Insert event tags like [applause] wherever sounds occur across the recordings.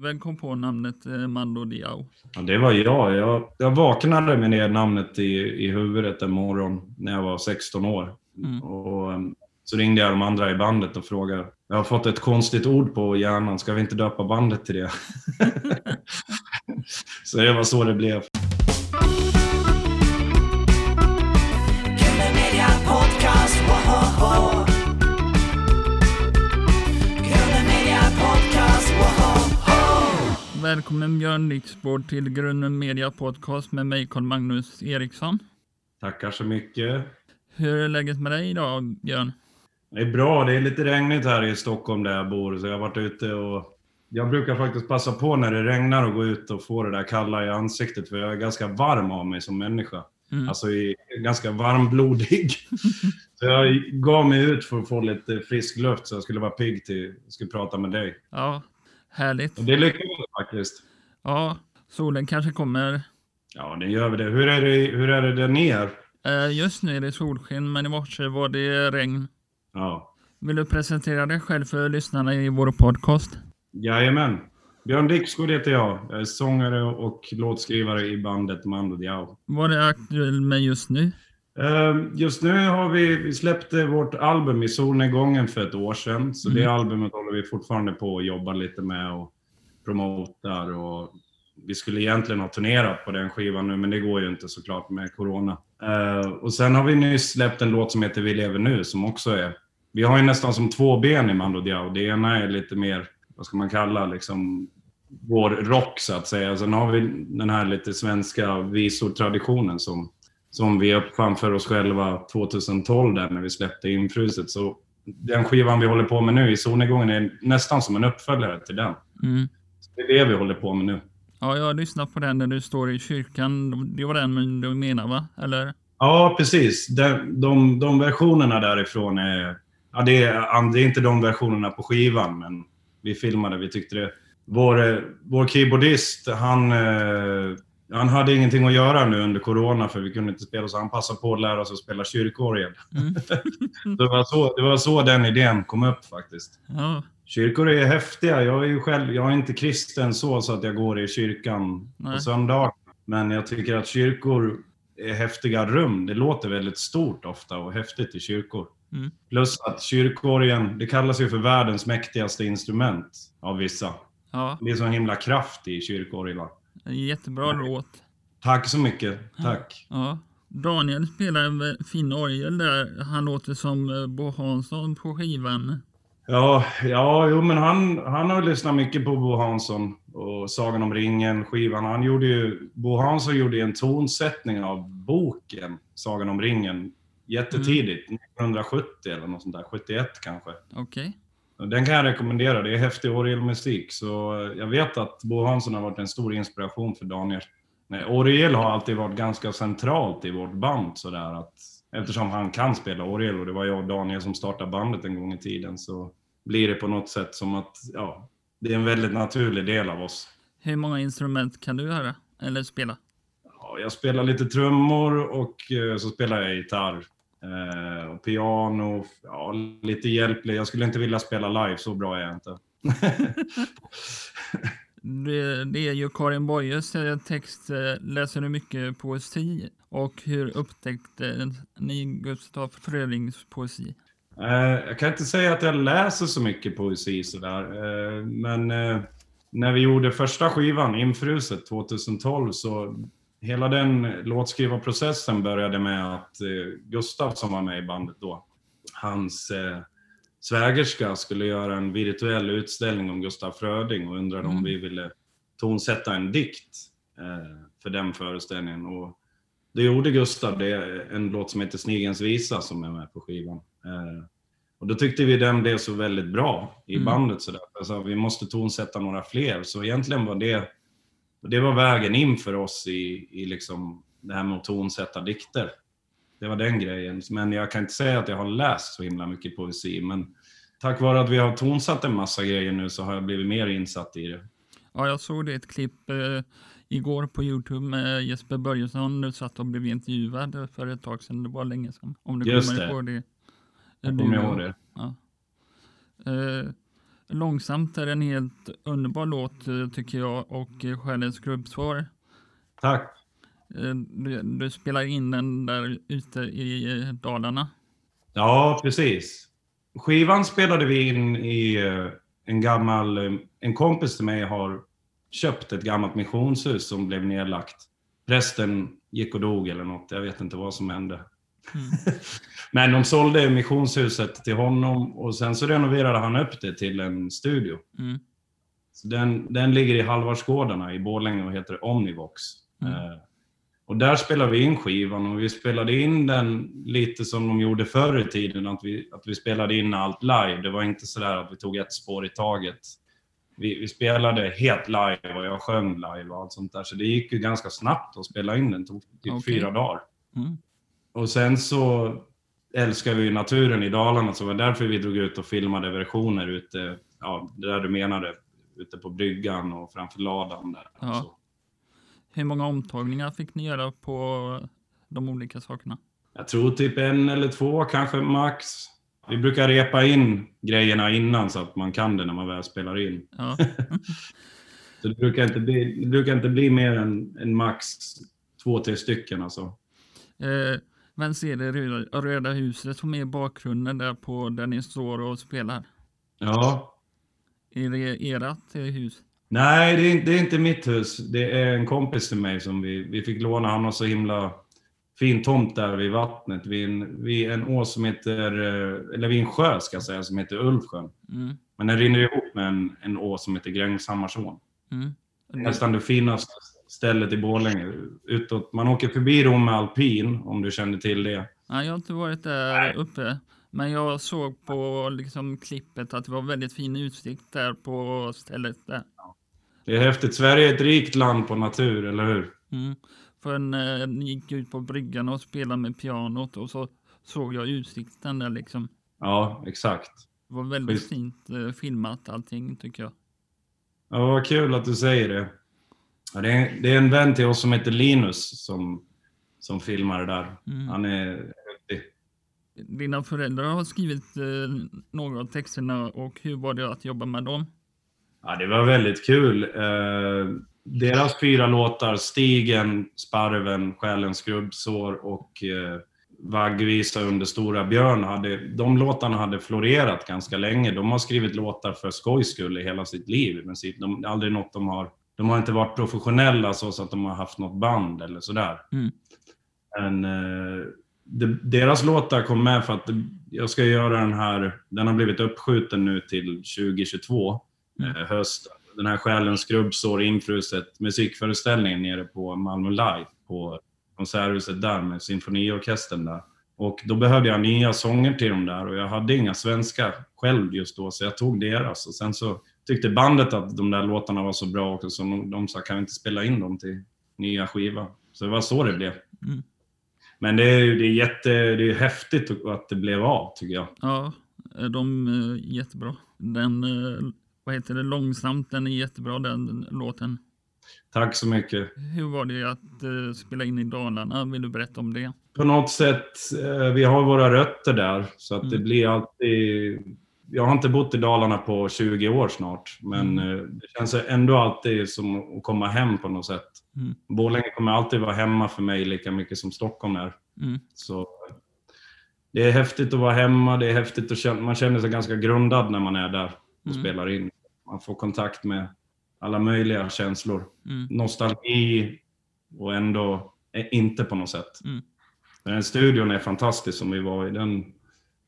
Vem kom på namnet eh, Mando Diao? Ja, det var jag. jag. Jag vaknade med det namnet i, i huvudet en morgon när jag var 16 år. Mm. Och, um, så ringde jag de andra i bandet och frågade. Jag har fått ett konstigt ord på hjärnan, ska vi inte döpa bandet till det? [laughs] [laughs] så det var så det blev. Välkommen Björn Dixborg till Grunden Media Podcast med mig Carl Magnus Eriksson. Tackar så mycket. Hur är läget med dig idag Björn? Det är bra. Det är lite regnigt här i Stockholm där jag bor, så jag har varit ute och jag brukar faktiskt passa på när det regnar och gå ut och få det där kalla i ansiktet, för jag är ganska varm av mig som människa. Mm. Alltså i, ganska varmblodig. [laughs] så jag gav mig ut för att få lite frisk luft så jag skulle vara pigg till skulle prata med dig. Ja, härligt. Det lyckades faktiskt. Ja, solen kanske kommer. Ja, det gör vi det. Hur är det, hur är det där nere? Eh, Just nu är det solsken, men i morse var det regn. Ja. Vill du presentera dig själv för lyssnarna i vår podcast? Jajamän. Björn Dixgård heter jag. Jag är sångare och låtskrivare i bandet Mando Diao. Vad är aktuell med just nu? Eh, Just nu har vi, vi släppte vårt album i solnedgången för ett år sedan. Så det albumet håller vi fortfarande på och jobbar lite med och promotar. Och vi skulle egentligen ha turnerat på den skivan nu, men det går ju inte såklart med corona. Eh, och sen har vi nyss släppt en låt som heter Vi lever nu, som också är... Vi har ju nästan som två ben i Mando Diao. Det ena är lite mer, vad ska man kalla, liksom vår rock så att säga. Sen har vi den här lite svenska visortraditionen som som vi uppfann för oss själva 2012 där när vi släppte Infruset. Så den skivan vi håller på med nu i solnedgången är nästan som en uppföljare till den. Mm. Det är det vi håller på med nu. Ja, jag har lyssnat på den när du står i kyrkan. Det var den du menar va? Eller? Ja, precis. De, de, de versionerna därifrån är... Ja, det, är det är inte de versionerna på skivan, men vi filmade, vi tyckte det. Vår, eh, vår keyboardist, han, eh, han hade ingenting att göra nu under corona för vi kunde inte spela, så han passade på att lära sig att spela kyrkorgel. Mm. [laughs] det, var så, det var så den idén kom upp faktiskt. Ja, Kyrkor är häftiga. Jag är ju själv, jag är inte kristen så, så att jag går i kyrkan Nej. på söndag. Men jag tycker att kyrkor är häftiga rum. Det låter väldigt stort ofta och häftigt i kyrkor. Mm. Plus att kyrkorgen, det kallas ju för världens mäktigaste instrument av vissa. ja. Det är så himla kraft i kyrkorglar. En jättebra låt. Tack så mycket. Tack. Ja. Daniel spelar en fin orgel där. Han låter som eh, Bo Hansson på skivan. Ja, ja jo, men han, han har lyssnat mycket på Bo Hansson och Sagan om ringen, skivan. Han gjorde ju, Bo Hansson gjorde en tonsättning av boken Sagan om ringen jättetidigt, 1970 eller något sånt där, 71 kanske. Okej. Och Den kan jag rekommendera, det är häftig orgelmusik. Så jag vet att Bo Hansson har varit en stor inspiration för Daniel. Nej, orgel har alltid varit ganska centralt i vårt band sådär att eftersom han kan spela orgel och det var jag och Daniel som startade bandet en gång i tiden så blir det på något sätt som att, ja, det är en väldigt naturlig del av oss. Hur många instrument kan du höra? Eller spela? Ja, jag spelar lite trummor och eh, så spelar jag gitarr. Eh, och piano, ja, lite hjälplig. Jag skulle inte vilja spela live, så bra är jag inte. [laughs] Det, det är ju Karin Boyes eh, text. eh, Läser du mycket poesi? Och hur upptäckte ni Gustaf Frödings poesi? Eh, jag kan inte säga att jag läser så mycket poesi sådär, men när vi gjorde första skivan, Infruset 2012, så hela den låtskrivarprocessen började med att eh, Gustav som var med i bandet då, hans eh, svägerska skulle göra en virtuell utställning om Gustaf Fröding och undrade om Mm. vi ville tonsätta en dikt eh, för den föreställningen. Och det gjorde Gustav, det är en låt som heter Snigens visa som är med på skivan. Eh, och då tyckte vi den blev så väldigt bra i Mm. bandet sådär. Alltså, vi måste tonsätta några fler. Så egentligen var det, det var vägen in för oss i, i liksom det här med att tonsätta dikter. Det var den grejen. Men jag kan inte säga att jag har läst så himla mycket poesi. Men tack vare att vi har tonsatt en massa grejer nu så har jag blivit mer insatt i det. Ja, jag såg det ett klipp eh, igår på Youtube med Jesper Börjesson. Du satt och blev intervjuad för ett tag sedan. Det var länge sedan. Om du Just kommer det. ihåg det. Jag kommer och- ihåg det. Ja. Eh, Långsamt är en helt underbar låt eh, tycker jag och eh, Själens grubbsvar. Tack. Eh, Du, du spelar in den där ute i Dalarna. Ja, precis. Skivan spelade vi in i en gammal... En kompis till mig har köpt ett gammalt missionshus som blev nedlagt. Prästen gick och dog eller något. Jag vet inte vad som hände. [laughs] Men de sålde missionshuset till honom och sen så renoverade han upp det till en studio. Mm. Den, den ligger i Halvarsgårdarna i Borlänge och heter Omnivox. Mm. Eh, och där spelade vi in skivan och vi spelade in den lite som de gjorde förr i tiden, att vi, att vi spelade in allt live. Det var inte sådär att vi tog ett spår i taget. Vi, vi spelade helt live och jag sjöng live och allt sånt där. Så det gick ju ganska snabbt att spela in den, det tog typ Okej. fyra dagar. Mm. Och sen så älskar vi naturen i Dalarna, så det var därför vi drog ut och filmade versioner ute, ja, det där du menade, ute på bryggan och framför ladan där. Ja. Så. Hur många omtagningar fick ni göra på de olika sakerna? Jag tror typ en eller två kanske max. Vi brukar repa in grejerna innan så att man kan det när man väl spelar in. Ja. [laughs] Så det brukar inte bli, brukar inte bli mer än, än max två, tre stycken alltså. Eh, vem ser det röda, röda huset som är i bakgrunden där på där ni står och spelar? Ja. Är det ert hus? Nej, det är, det är inte mitt hus. Det är en kompis till mig som vi, vi fick låna. Han har så himla fin tomt där vid vattnet. Vid en, vid en å som heter, eh, eller vid en sjö ska jag säga, som heter Ulvsjön. Mm. Men den rinner ihop med en, en å som heter Grängshammarsån. Mm. Nästan det finaste stället i Borlänge. Utåt, man åker förbi Romme Alpin, om du känner till det. Nej, jag har inte varit där uppe. Men jag såg på liksom, klippet att det var väldigt fin utsikt där på stället där. Det är häftigt. Sverige är ett rikt land på natur, eller hur? Mm. För när ni gick ut på bryggan och spelade med pianot och så såg jag utsikten där liksom. Ja, exakt. Det var väldigt Schysst. fint eh, filmat allting tycker jag. Ja, vad kul att du säger det. Ja, det, är, det är en vän till oss som heter Linus som, som filmar det där. Mm. Han är häftig. Dina föräldrar har skrivit eh, några av texterna och hur var det att jobba med dem? Ja, det var väldigt kul. Eh, deras fyra låtar, Stigen, Sparven, Själens skrubbsår och eh, Vaggvisa under Stora Björn, hade, de låtarna hade florerat ganska länge. De har skrivit låtar för skojs skull i hela sitt liv i princip. De, det är aldrig något de har... De har inte varit professionella så, att de har haft något band eller sådär. Mm. Men eh, de, deras låtar kom med för att jag ska göra den här... Den har blivit uppskjuten nu till 2022 Mm. eh, höst. Den här Själens skrubbsår infruset musikföreställningen nere på Malmö Live på konserthuset där med symfoniorkestern där. Och då behövde jag nya sånger till dem där och jag hade inga svenska själv just då så jag tog deras. Och sen så tyckte bandet att de där låtarna var så bra också så de, de sa kan vi inte spela in dem till nya skiva. Så det var så det blev. Mm. Men det är, det är jätte, det är häftigt att det blev av tycker jag. Ja, eh, de är jättebra. Den, eh, vad heter det, Långsamt, den är jättebra den låten. Tack så mycket. Hur var det att eh, spela in i Dalarna? Vill du berätta om det? på något sätt, eh, vi har våra rötter där. Så att det Mm. blir alltid... Jag har inte bott i Dalarna på 20 år snart, men Mm. eh, det känns ändå alltid som att komma hem på något sätt. Mm. Borlänge kommer alltid vara hemma för mig lika mycket som Stockholm är. Mm. Så det är häftigt att vara hemma, det är häftigt att känna, man känner sig ganska grundad när man är där och Mm. spelar in. Man får kontakt med alla möjliga känslor. Mm. Nostalgi och ändå eh, inte på något sätt. Mm. Den här studion är fantastisk som vi var i. Den,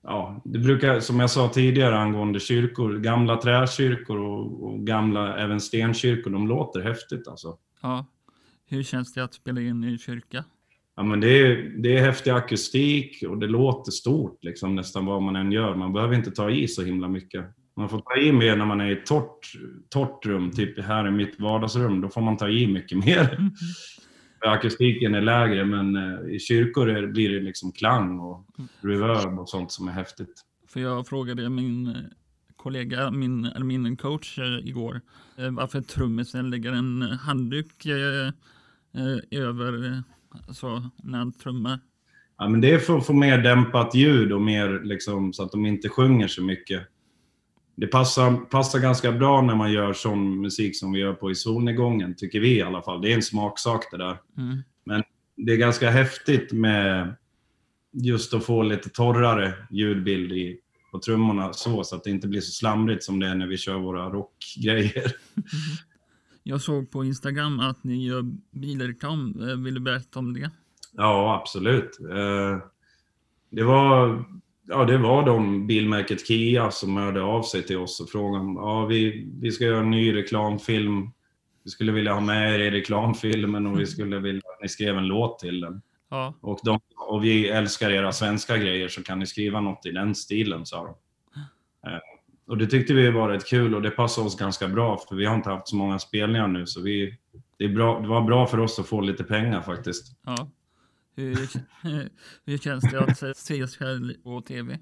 ja, det brukar, som jag sa tidigare angående kyrkor, gamla träkyrkor och, och gamla även stenkyrkor, de låter häftigt alltså. Ja. Hur känns det att spela in i kyrka? Ja, men det, är, det är häftig akustik och det låter stort liksom, nästan vad man än gör. Man behöver inte ta i så himla mycket. Man får ta i mer när man är i ett torrt, torrt rum, typ här i mitt vardagsrum. Då får man ta i mycket mer. Mm. Akustiken är lägre, men eh, i kyrkor blir det liksom klang och reverb och sånt som är häftigt. För jag frågade min eh, kollega, min, eller min coach eh, igår, varför trummisen lägger en handduk över alltså, när han trummar. Ja, men det är för att få mer dämpat ljud och mer liksom, så att de inte sjunger så mycket. Det passar, passar ganska bra när man gör sån musik som vi gör på i solnedgången, tycker vi i alla fall. Det är en smaksak det där. Mm. Det är ganska häftigt med just att få lite torrare ljudbild i, på trummorna så, så att det inte blir så slamrigt som det är när vi kör våra rockgrejer. [laughs] Jag såg på Instagram att ni gör bilreklam. Eh, Vill du berätta om det? Ja, absolut. Eh, Det var, ja, det var de bilmärket Kia som hörde av sig till oss och frågade om ja, vi, vi ska göra en ny reklamfilm. Vi skulle vilja ha med er i reklamfilmen och vi [laughs] skulle vilja att ni skrev en låt till den. Ja. Och, de, och vi älskar era svenska grejer så kan ni skriva något i den stilen, sa de. Eh, Och det tyckte vi var rätt kul och det passade oss ganska bra för vi har inte haft så många spelningar nu så vi, det, är bra, det var bra för oss att få lite pengar faktiskt. ja. Hur, [laughs] hur känns det att se sig själv på tv?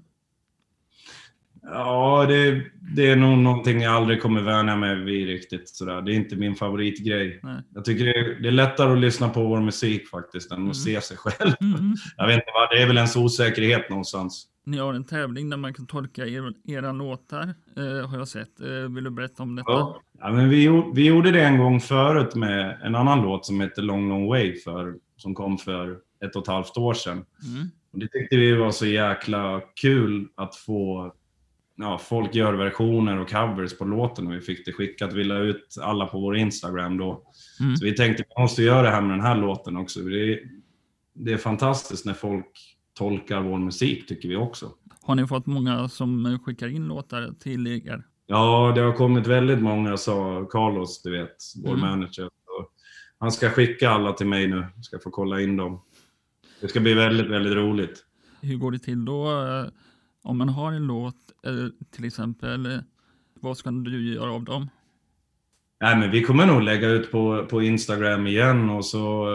Ja, det, det är nog någonting jag aldrig kommer vänja mig vid riktigt. Sådär. Det är inte min favoritgrej. Nej. Jag tycker det är, det är lättare att lyssna på vår musik faktiskt än Mm. att se sig själv. Mm. [laughs] Jag vet inte vad, det är väl ens osäkerhet någonstans. Ni har en tävling där man kan tolka er, era låtar, eh, har jag sett. Eh, vill du berätta om detta? Ja. Ja, men vi, vi gjorde det en gång förut med en annan låt som heter Long Long Way för, som kom för ett och ett halvt år sedan. Mm. Och det tyckte vi var så jäkla kul att få Ja, folk gör versioner och covers på låten och vi fick det skickat. Vi la ut alla på vår Instagram då. Mm. Så vi tänkte vi måste göra det här med den här låten också. Det är, det är fantastiskt när folk tolkar vår musik tycker vi också. Har ni fått många som skickar in låtar till er? Ja, det har kommit väldigt många, sa Carlos, du vet, vår Mm. manager. Han ska skicka alla till mig nu. Ska få kolla in dem. Det ska bli väldigt, väldigt roligt. Hur går det till då? eh, Om man har en låt, eh, till exempel, eh, vad ska du göra av dem? Nej, men vi kommer nog lägga ut på, på Instagram igen och så,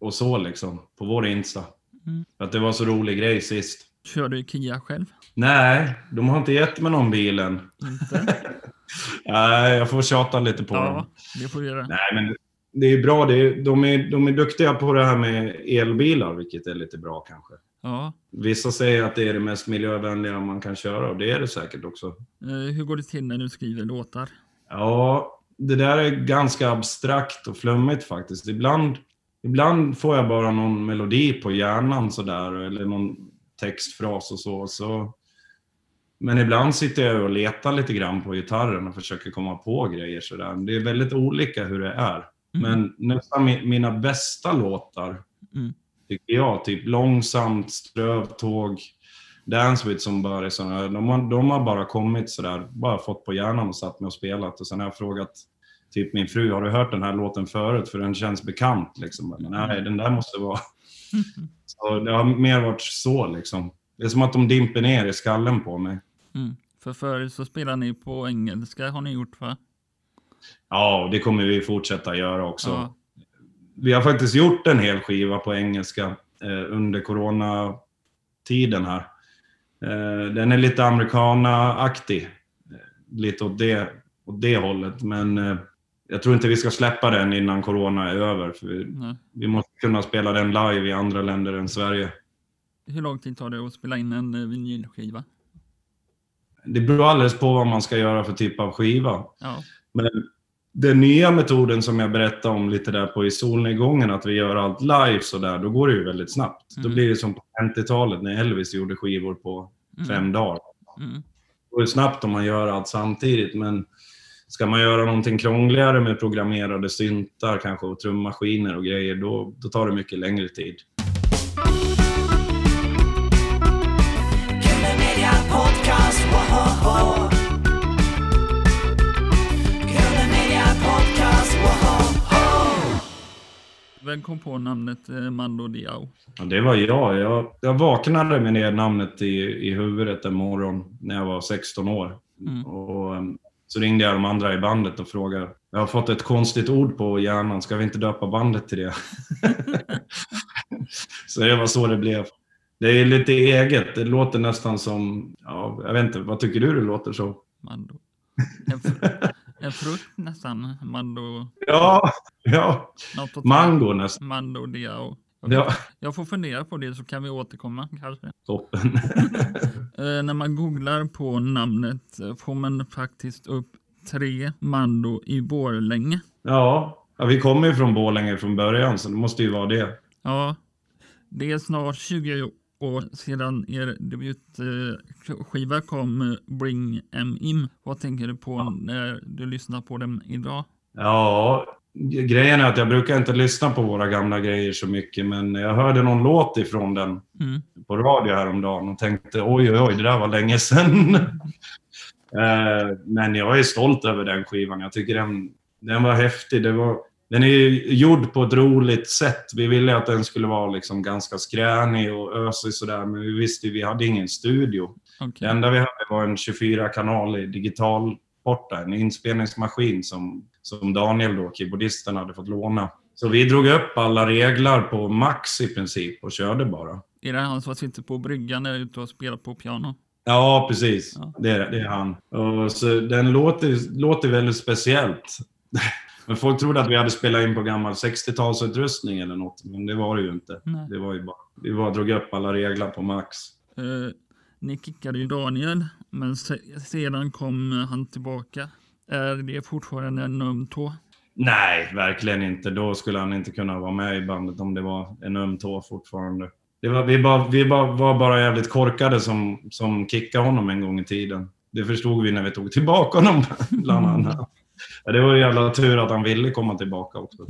och så liksom, på vår Insta. Mm. För att det var så rolig grej sist. Kör du Kia själv? Nej, de har inte gett mig någon bilen. Inte? [laughs] Nej, jag får tjata lite på dem. ja, det får du göra. Nej, men det är bra. Det är, de, är, de är duktiga på det här med elbilar, vilket är lite bra kanske. Ja. Vissa säger att det är det mest miljövänliga man kan köra och det är det säkert också. Eh, Hur går det till när du skriver låtar? Ja, det där är ganska abstrakt och flummigt faktiskt. Ibland, ibland får jag bara någon melodi på hjärnan sådär, eller någon textfras och så. så. Men ibland sitter jag och letar lite grann på gitarren och försöker komma på grejer sådär. Det är väldigt olika hur det är. Mm. Men nästan mi- mina bästa låtar, Mm. tycker jag, typ Långsamt, Strövtåg, Dance with somebody, sådana, de, har, de har bara kommit sådär, bara fått på hjärnan och satt mig och spelat. Och sen har jag frågat typ min fru, har du hört den här låten förut? För den känns bekant. Liksom. Men, Nej, den där måste vara... [laughs] Så det har mer varit så liksom. Det är som att de dimper ner i skallen på mig. Mm. För förut så spelar ni på engelska har ni gjort va? Ja, det kommer vi fortsätta göra också. Ja. Vi har faktiskt gjort en hel skiva på engelska eh, under coronatiden här. Eh, den är lite americana-aktig. Eh, lite åt det, åt det hållet. Men eh, jag tror inte vi ska släppa den innan corona är över. För vi, vi måste kunna spela den live i andra länder än Sverige. Hur lång tid tar det att spela in en eh, vinylskiva? Det beror alldeles på vad man ska göra för typ av skiva. Ja. Men den nya metoden som jag berättade om lite där på i solnedgången, att vi gör allt live så där, då går det ju väldigt snabbt. Då Mm. blir det som på 50-talet när Elvis gjorde skivor på Mm. fem dagar. Mm. Det går ju snabbt om man gör allt samtidigt, men ska man göra någonting krångligare med programmerade syntar kanske och trummaskiner och grejer, då, då tar det mycket längre tid. Vem kom på namnet eh, Mando Diao? Ja, det var jag. jag. Jag vaknade med det namnet i, i huvudet en morgon när jag var 16 år. Mm. Och, um, så ringde jag de andra i bandet och frågade. Jag har fått ett konstigt ord på hjärnan, ska vi inte döpa bandet till det? [laughs] så det var så det blev. Det är lite eget, det låter nästan som, ja, jag vet inte, vad tycker du det låter som? Mando. [laughs] En, en frukt nästan. Mando. Ja, ja, mango nästan. Mando Diao. Ja, Jag får fundera på det så kan vi återkomma kanske. toppen. [laughs] Eh, när man googlar på namnet eh, får man faktiskt upp tre Mando i Borlänge. Ja, ja vi kommer ju från Borlänge från början, så det måste ju vara det. Ja, det är snart 20 år sedan er debutskiva kom, eh, Bring Em In. Vad tänker du på när du lyssnar på dem idag? Ja, grejen är att jag brukar inte lyssna på våra gamla grejer så mycket, men jag hörde någon låt ifrån den Mm. på radio häromdagen och tänkte oj, oj, oj, det där var länge sedan. [laughs] Eh, Men jag är stolt över den skivan. Jag tycker den, den var häftig. Det var, den är gjord på ett roligt sätt. Vi ville att den skulle vara liksom ganska skränig och ösig sådär, men vi visste ju, vi hade ingen studio. Okej. Det enda vi hade var en 24-kanalig digital porta, en inspelningsmaskin som, som Daniel då, keyboardisten, hade fått låna. Så vi drog upp alla reglar på max i princip och körde bara. Är det han som sitter på bryggan där ute och spelar på piano? Ja, precis. Ja. Det, är, det är han. Och så den låter, låter väldigt speciellt. Men folk trodde att vi hade spelat in på gammal 60-talsutrustning eller något, men det var det ju inte. Nej. Det var ju bara, vi bara drog upp alla regler på max. Eh, ni kickade ju Daniel, men se- sedan kom han tillbaka. Är det fortfarande en öm tå? Nej, verkligen inte. Då skulle han inte kunna vara med i bandet om det var en öm tå fortfarande. Det var, vi bara, vi bara, var bara jävligt korkade som, som kickade honom en gång i tiden. Det förstod vi när vi tog tillbaka honom, [laughs] bland annat. Ja, det var ju jävla tur att han ville komma tillbaka också.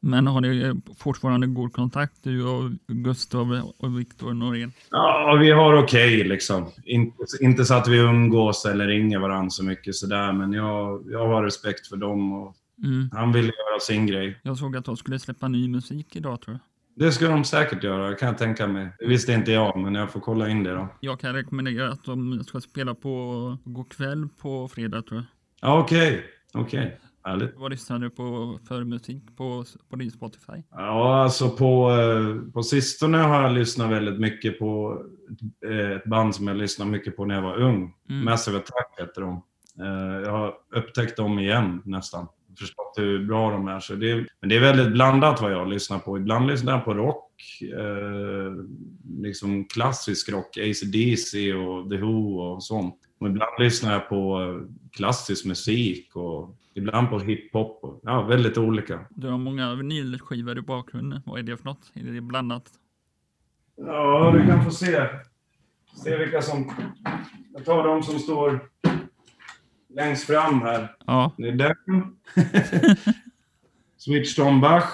Men har ni fortfarande god kontakt, du och Gustav och Viktor Norén? Ja, vi har okej liksom. Inte, inte så att vi umgås eller ringer varandra så mycket sådär, men jag, jag har respekt för dem och Mm. han vill göra sin grej. Jag såg att de skulle släppa ny musik idag tror jag. Det ska de säkert göra, kan jag tänka mig. Det visste inte jag, men jag får kolla in det då. Jag kan rekommendera att de ska spela på God kväll på fredag tror jag. Ja, okej. Okej. Härligt. Vad lyssnar du på för musik på, på din Spotify? Ja, alltså på, eh, på sistone har jag lyssnat väldigt mycket på eh, ett band som jag lyssnade mycket på när jag var ung. Mm. Massive Attack heter de. Eh, Jag har upptäckt dem igen nästan. Förstått hur bra de är. Så det är. Men det är väldigt blandat vad jag lyssnar på. Ibland lyssnar jag på rock, eh, liksom klassisk rock, AC/DC och The Who och sånt. Och ibland lyssnar jag på eh, klassisk musik och ibland på hiphop. och- Ja, väldigt olika. Du har många vinylskivor i bakgrunden. Vad är det för något? Är det blandat? Ja, du kan få se. Se vilka som... Jag tar de som står längst fram här. Ja, Det är den. [laughs] Switch on Bach.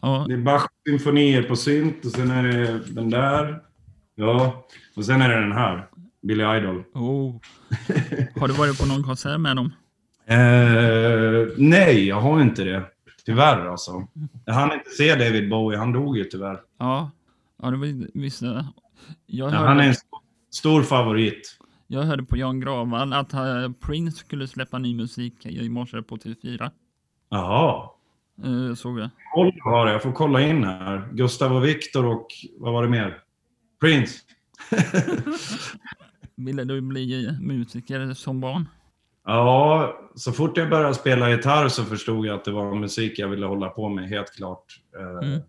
ja. Det är Bachs symfonier på synt och sen är det den där. Ja, och sen är det den här. Billy Idol. Oh. Har du varit på någon konsert med dem? Eh, nej, jag har inte det. Tyvärr alltså. Jag hann inte se David Bowie. Han dog ju tyvärr. Ja, ja det var vissa. Jag Ja, hörde, han är en st- stor favorit. jag hörde på Jan Gravall att eh, Prince skulle släppa ny musik i morse på TV4. Jaha. Eh, såg jag. koll har jag. Jag får kolla in här. Gustav och Viktor och vad var det mer? Prince. [laughs] Ville du bli musiker som barn? Ja, så fort jag började spela gitarr så förstod jag att det var musik jag ville hålla på med, helt klart. Eh, Mm.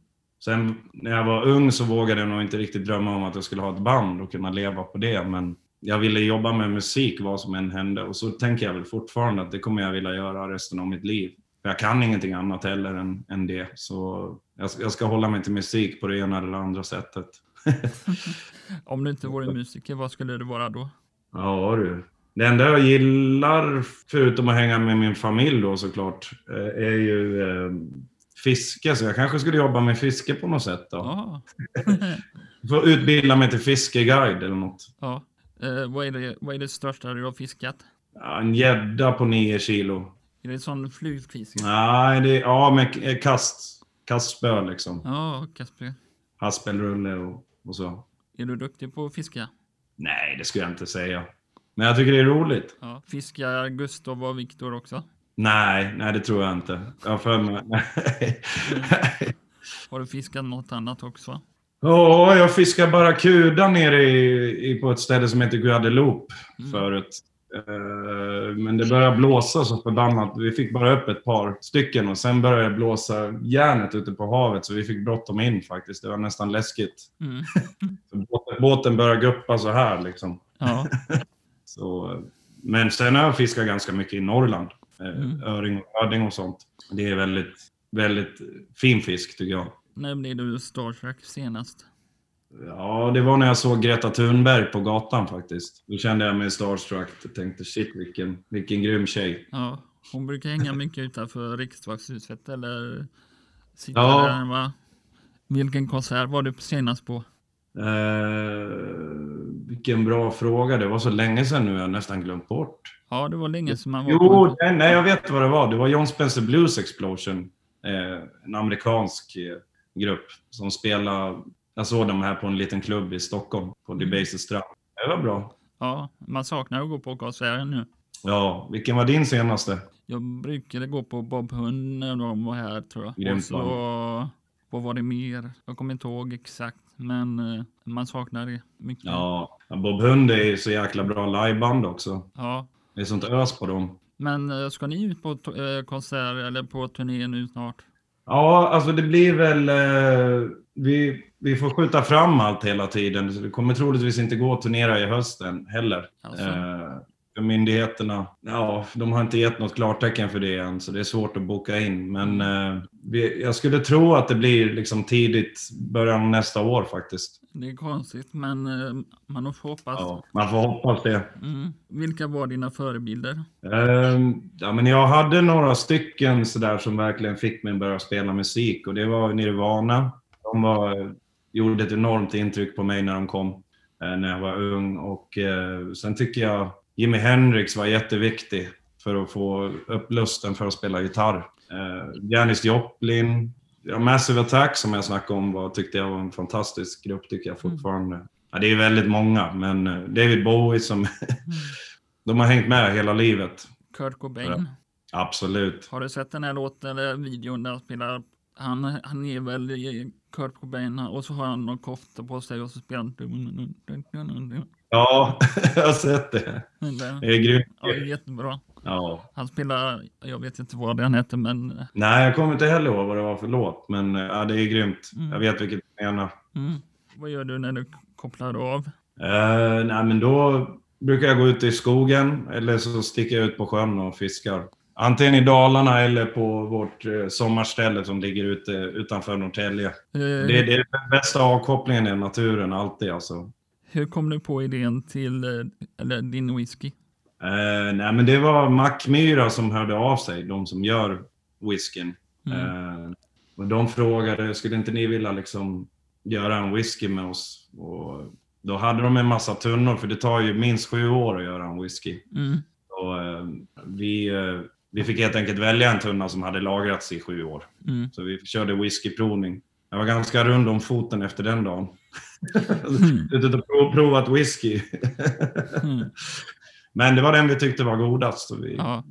Sen när jag var ung så vågade jag nog inte riktigt drömma om att jag skulle ha ett band och kunna leva på det, men jag ville jobba med musik vad som än hände och så tänker jag väl fortfarande att det kommer jag vilja göra resten av mitt liv. För jag kan ingenting annat heller än, än det, så jag, jag ska hålla mig till musik på det ena eller andra sättet. [laughs] Om du inte vore musiker, vad skulle du vara då? Ja du. Det enda jag gillar, förutom att hänga med min familj då såklart, eh, är ju eh, fiske. Så jag kanske skulle jobba med fiske på något sätt då. Ja. [laughs] Få utbilda mig till fiskeguide eller något. ja. Eh, vad, är det, vad är det största du har fiskat? Ja, en gädda på nio kilo. Är det sån flugfisk? Nej, det är, ja, med kast. Kastspö liksom. Ja, Kasper. Haspelrulle och, och så. Är du duktig på att fiska? Nej, det skulle jag inte säga. Men jag tycker det är roligt. Ja. Fiskar Gustav och Viktor också? Nej, nej det tror jag inte. Jag har för mig... [laughs] Har du fiskat något annat också? Ja, jag fiskade barracuda nere i, i, på ett ställe som heter Guadeloupe Mm. förut. Eh, Men det började blåsa så förbannat. Vi fick bara upp ett par stycken och sen började det blåsa järnet ute på havet så vi fick bråttom in faktiskt. Det var nästan läskigt. Mm. [laughs] Båten- började guppa så här liksom. Ja. [laughs] Så, men sen har jag fiskat ganska mycket i Norrland. Eh, Mm. Öring och öding och sånt. Det är väldigt, väldigt fin fisk tycker jag. När blev du Star Trek senast? Ja, det var när jag såg Greta Thunberg på gatan faktiskt. Då kände jag mig starstruck och tänkte shit vilken, vilken grym tjej. Ja, hon brukar hänga mycket utanför riksdagshuset eller sitta Ja. där. Va? Vilken konsert var du senast på? Eh, vilken bra fråga. Det var så länge sedan nu, jag har nästan glömt bort. Ja, det var länge sedan man var Jo, på nej, nej, jag vet vad det var. Det var John Spencer Blues Explosion. Eh, en amerikansk eh, grupp som spelade... Jag såg dem här på en liten klubb i Stockholm, på Debaser strand. Det var bra. Ja, man saknar att gå på konserter nu. Ja, vilken var din senaste? Jag brukade gå på Bob Hund när de var här tror jag. Grymt Och så, vad var det mer? Jag kommer inte ihåg exakt, men eh, man saknar det mycket. Ja, Bob Hund är ju så jäkla bra liveband också. Ja. Det är sånt ös på dem. Men eh, ska ni ut på eh, konsert eller på turné nu snart? Ja, alltså det blir väl... Eh, vi, vi får skjuta fram allt hela tiden. Så det kommer troligtvis inte gå att turnera i hösten heller. Alltså. Eh, myndigheterna, ja, de har inte gett något klartecken för det än, så det är svårt att boka in. Men eh, vi, jag skulle tro att det blir liksom tidigt, början av nästa år faktiskt. Det är konstigt, men eh, man får hoppas. Ja, man får hoppas det. Mm. Vilka var dina förebilder? Ehm, ja, men jag hade några stycken sådär som verkligen fick mig att börja spela musik och det var Nirvana. De var, gjorde ett enormt intryck på mig när de kom, eh, när jag var ung. Och eh, sen tycker jag Jimi Hendrix var jätteviktig för att få upp lusten för att spela gitarr. Eh, Janis Joplin, ja, Massive Attack som jag snackade om var, tyckte jag var en fantastisk grupp, tycker jag fortfarande. Ja, det är väldigt många, men David Bowie som [laughs] de har hängt med hela livet. Kurt Cobain. Absolut. Har du sett den här låten eller videon där han spelar? Han, han är väl Kurt Cobain och så har han någon kofta på sig och så spelar han... Ja, [laughs] jag har sett det. Det är grymt. Ja, det är jättebra. Ja. Han spelar, jag vet inte vad den heter, men Nej, jag kommer inte heller ihåg vad det var för låt, men ja, det är grymt. Mm. Jag vet vilket du menar. mm. vad gör du när du kopplar av? Eh, nej, men då brukar jag gå ut i skogen eller så sticker jag ut på sjön och fiskar. Antingen i Dalarna eller på vårt eh, sommarställe som ligger ute utanför Norrtälje. Eh, Det, är den bästa avkopplingen i naturen, alltid alltså. Hur kom du på idén till eh, eller din whisky? Eh, nej, men det var Mackmyra som hörde av sig, de som gör whiskyn. Mm. Eh, och de frågade, skulle inte ni vilja liksom göra en whisky med oss? Och då hade de en massa tunnor, för det tar ju minst sju år att göra en whisky. Mm. Och, eh, vi, eh, vi fick helt enkelt välja en tunna som hade lagrats i sju år. Mm. Så vi körde whiskyprovning. Jag var ganska rund om foten efter den dagen. Mm. [laughs] Ute och prov, provat whisky. Mm. Men det var den vi tyckte var godast, så vi Ja.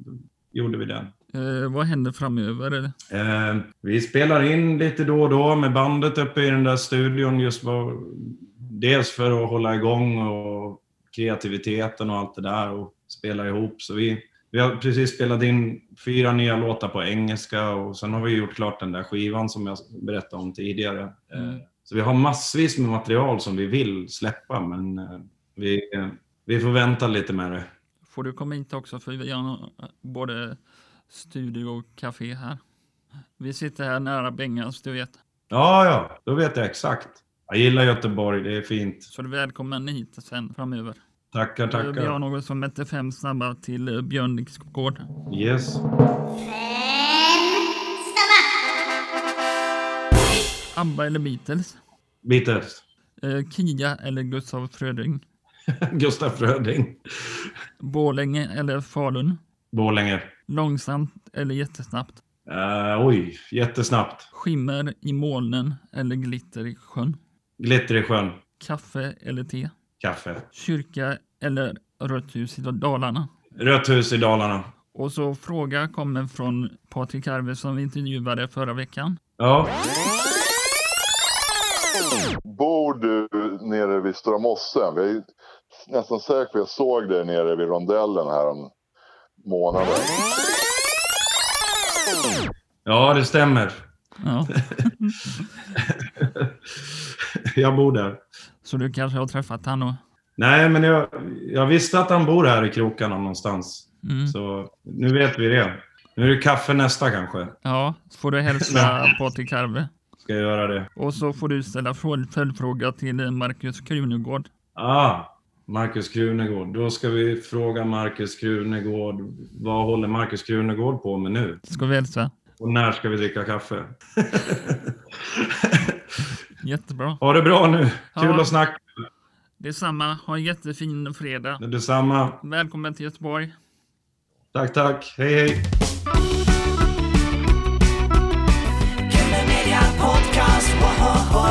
gjorde vi den. Eh, vad händer framöver? Eh, vi spelar in lite då och då med bandet uppe i den där studion. Just var, dels för att hålla igång och kreativiteten och allt det där och spela ihop. Så vi, vi har precis spelat in fyra nya låtar på engelska och sen har vi gjort klart den där skivan som jag berättade om tidigare. Eh, Mm. Så vi har massvis med material som vi vill släppa men eh, vi, eh, vi får vänta lite med det. Får du komma hit också för vi har både studio och café här. Vi sitter här nära Bengans, du vet. Ja, ja, då vet jag exakt. Jag gillar Göteborg, det är fint. Så du är välkommen hit sen framöver. Tackar, Eh, Vi har tackar. något som heter Fem snabba till eh, Björnviks gård. Yes. ABBA eller Beatles? Beatles. Eh, Kia eller Gustav Fröding? [laughs] Gustaf Fröding. Borlänge eller Falun? Borlänge. Långsamt eller jättesnabbt? Uh, oj, jättesnabbt. Skimmer i molnen eller glitter i sjön? Glitter i sjön. Kaffe eller te? Kaffe. Kyrka eller rött hus i Dalarna? Rött hus i Dalarna. Och så fråga kommer från Patrik Arve som vi intervjuade förra veckan. Ja. Bor du nere vid Stora Mossen? Har ju nästan säker på att jag såg dig nere vid rondellen här om månaden. Ja, det stämmer. Ja. [laughs] jag bor där. Så du kanske har träffat han då? Nej, men jag, jag visste att han bor här i krokarna någonstans. Mm. Så nu vet vi det. Nu är det kaffe nästa kanske. Ja, får du hälsa Patrik Harve. Ska jag göra det? Och så får du ställa följdfråga till Markus Krunegård. Ah, Markus Krunegård. Då ska vi fråga Markus Krunegård. Vad håller Markus Krunegård på med nu? Ska vi hälsa? Och när ska vi dricka kaffe? [laughs] Jättebra. ha det bra nu. Kul Ja. att snacka. Detsamma. Ha en jättefin fredag. Detsamma. Välkommen till Göteborg. Tack, tack. Hej, hej. Media Podcast, woho!